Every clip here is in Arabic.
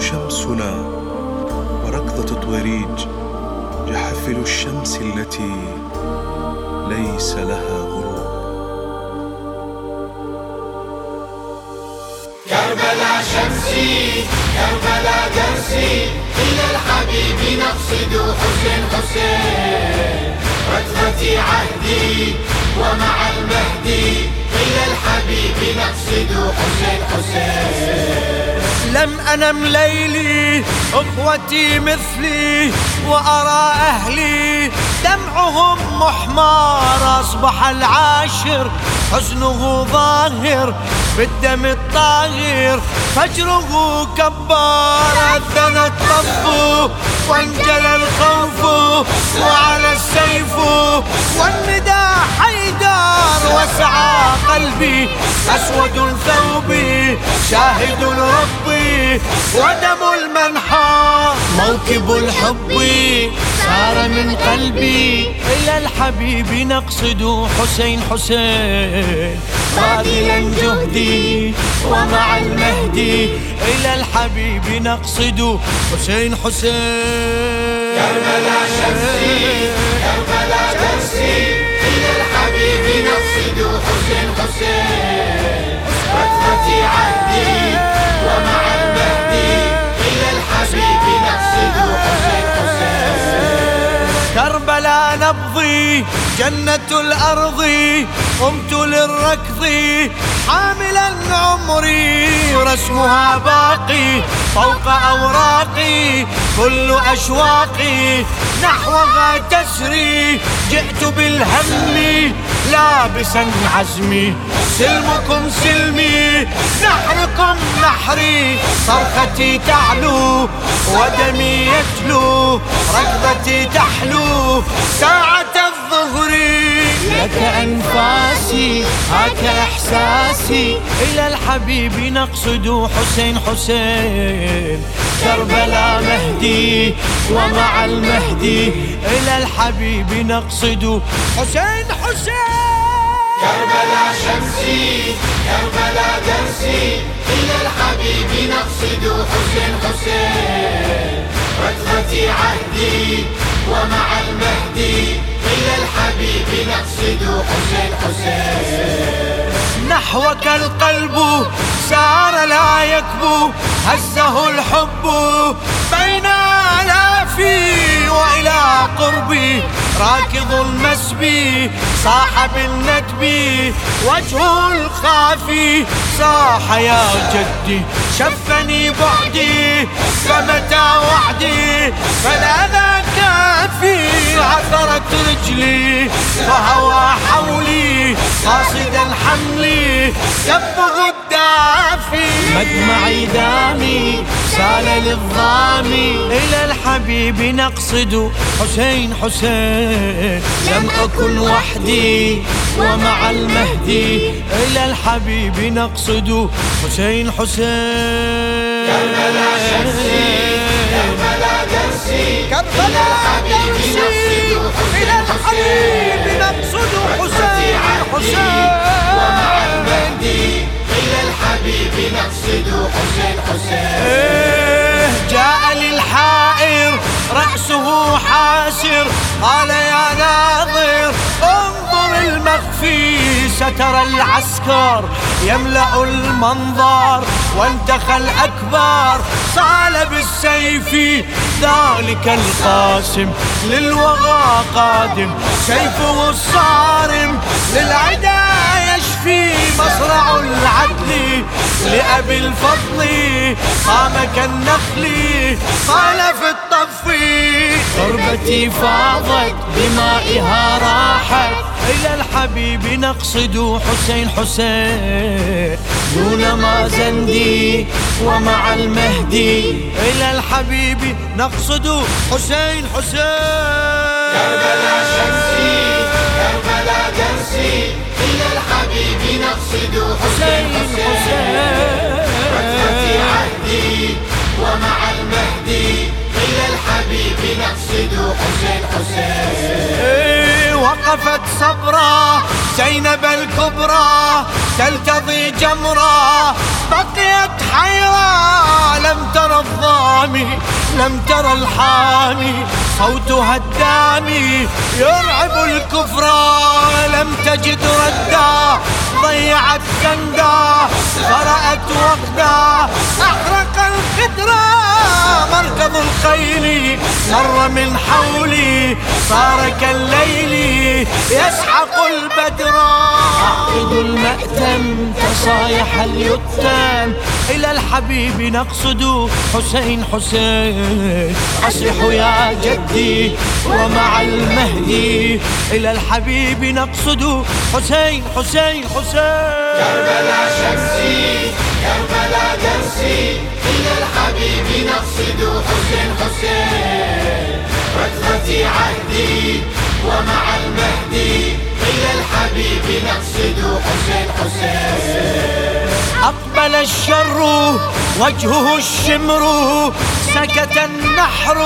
شمسنا وركضة طويريج جحفل الشمس التي ليس لها غروب. كربلاء شمسي كربلاء درسي إلى الحبيب نقصد حسين حسين. ركضتي عهدي ومع المهدي إلى الحبيب نقصد حسين حسين. لم أنم ليلي أخوتي مثلي وأرى أهلي. دمعهم محمار أصبح العاشر حزنه ظاهر بالدم الطاهر. فجره كبار أذن الطف وانجلى الخوف وعلى السيف. والنداء حيدار وسعى قلبي أسود ثوبي شاهد ربي ودم المنحى موكب الحب سار من قلبي. إلى الحبيب نقصد حسين حسين باذلا جهدي ومع المهدي. إلى الحبيب نقصد حسين حسين. كربلاء شمسي كربلاء درسي نبضي جنة الأرض قمت للركض حاملا عمري رسمها باقي فوق أوراقي كل أشواقي نحوها تسري. جئت بالهم لابسا عزمي سلمكم سلمي نحركم نحري. صرختي تعلو ودمي يتلو ركضتي تحلو. ساعة الظهر. لك أنفاسي هاك إحساسي. إلى الحبيب نقصد حسين حسين. كربلاء مهدي ومع المهدي. إلى الحبيب نقصد حسين حسين. كربلاء شمسي كربلاء درسي. إلى الحبيب نقصد حسين حسين. ركضتي عهدي ومع المهدي إلى الحبيب نقصد حسين حسين. نحوك القلب سار لا يكبو هزه الحب بين آلافي وإلى قربي. راكض المسبي صاح بالندب وجهه الخافي صاح يا جدي. شفني بعدي وهوى حولي قاصدا حملي يبغ الدافي مدمعي دامي سال للظامي. إلى الحبيب نقصد حسين حسين. لم أكن وحدي ومع المهدي. إلى الحبيب نقصد حسين حسين. كربلاء شمسي كربلاء درسي إلى الحبيب نقصد حسين حسين ومع المهدي إلى الحبيب نقصد حسين حسين جاء للحائر رأسه حاسر. قال يا ناظر انظر المخفي سترى العسكر يملأ المنظر وانتخى الأكبر صال بالسيف ذلك القاسم للوغى قادم. سيفه الصارم العدل لأبي الفضل قام كالنخل قال في الطف. تربتي فاضت بمائها راحت. إلى الحبيب نقصد حسين حسين. دون ما زندي ومع المهدي. إلى الحبيب نقصد حسين حسين. كربلاء شمسي. وقفت صبرا زينب الكبرى تلتضي جمرة بقيت حيرة لم ترى الضامي لم ترى الحامي. صوتها الدامي يرعب الكفرى لم تجد ردا ضيعت كندا فرأت وقدا أحرق القدرة مركض الخيل مر من حولي صار كالليل يسحق البدر. عقد المأتم تصايح اليتام. إلى الحبيب نقصد حسين حسين. أصيح يا جدي ومع المهدي. إلى الحبيب نقصد حسين حسين حسين. كربلا شمسي كربلا درسي إلى الحبيب نقصد حسين حسين. رتبتي عهدي ومع المهدي إلى الحبيب نقصد حسين حسين. أقبل الشر وجهه الشمر سكت النحر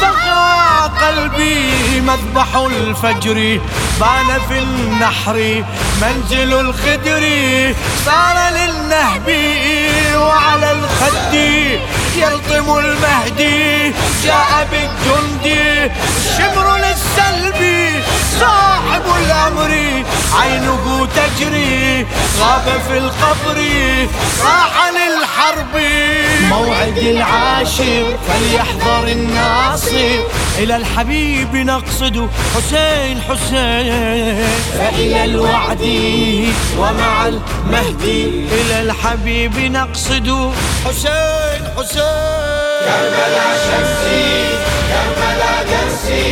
فغى قلبي مذبح الفجر. بان في النحر منزل الخدر. صار للنهب وعلى الخد يلطم المهدي جاء بالجند الشمر للسلب صاحب الأمر عينه تجري. غاب في القبر راح للحرب. موعد العاشر فليحذر الناصر. إلى الحبيب نقصد حسين حسين. فإلى الوعد ومع المهدي إلى الحبيب نقصد حسين حسين. كربلا شمسي كربلا درسي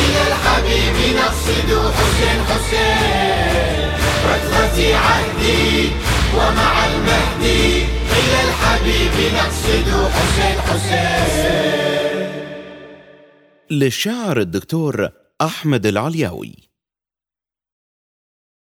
إلى الحبيب نقصد حسين حسين. رتبتي عهدي. للشاعر الدكتور أحمد العلياوي.